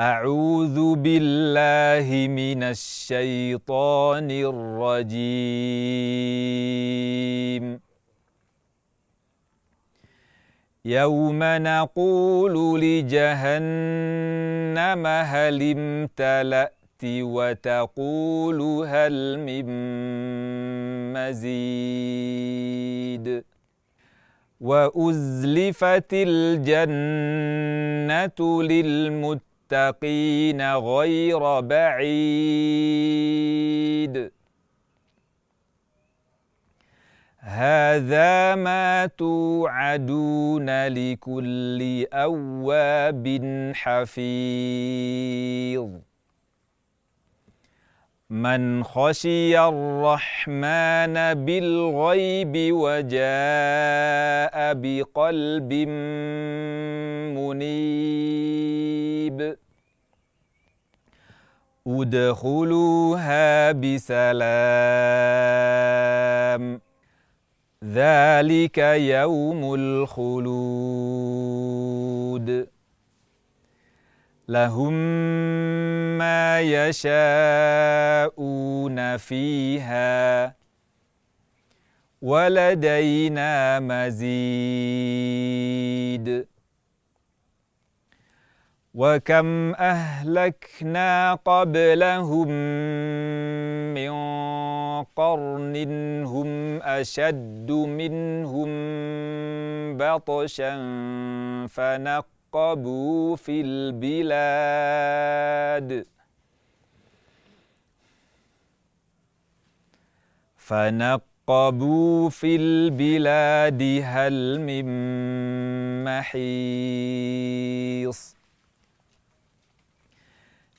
أعوذ بالله من الشيطان الرجيم. يوم نقول لجهنم هل امتلأت وتقول هل من مزيد؟ وأزلفت الجنة للمتقين. للمتقين غير بعيد. هذا ما توعدون لكل أواب حفيظ. من خشي الرحمن بالغيب وجاء بقلب منيب. ادخلوها بسلام. ذلك يوم الخلود. لهم ما يشاءون فيها. ولدينا مزيد. وكم اهلكنا قبلهم من قرن هم اشد منهم بطشا فنق فنقبوا في البلاد فنقبوا في البلاد هل من محيص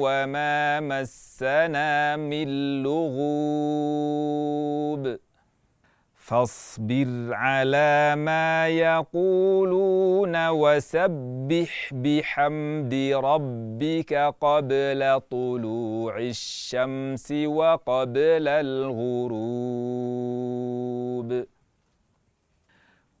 وما مسنا من لغوب فاصبر على ما يقولون وسبح بحمد ربك قبل طلوع الشمس وقبل الغروب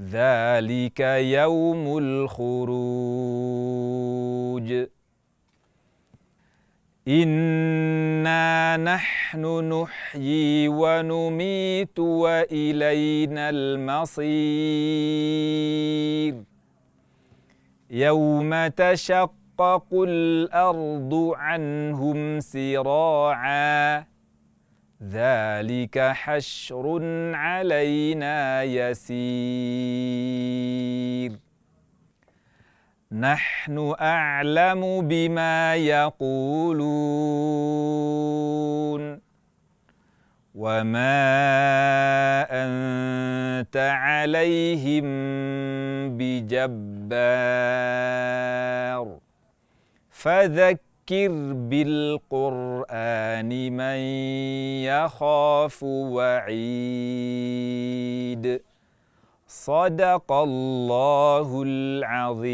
ذلك يوم الخروج. انا نحن نحيي ونميت والينا المصير. يوم تشقق الأرض عنهم سراعا ذلك حشر علينا يسير. نحن أعلم بما يقولون. وما أنت عليهم بجبار. فذكر فذكر بالقرآن من يخاف وعيد. صدق الله العظيم.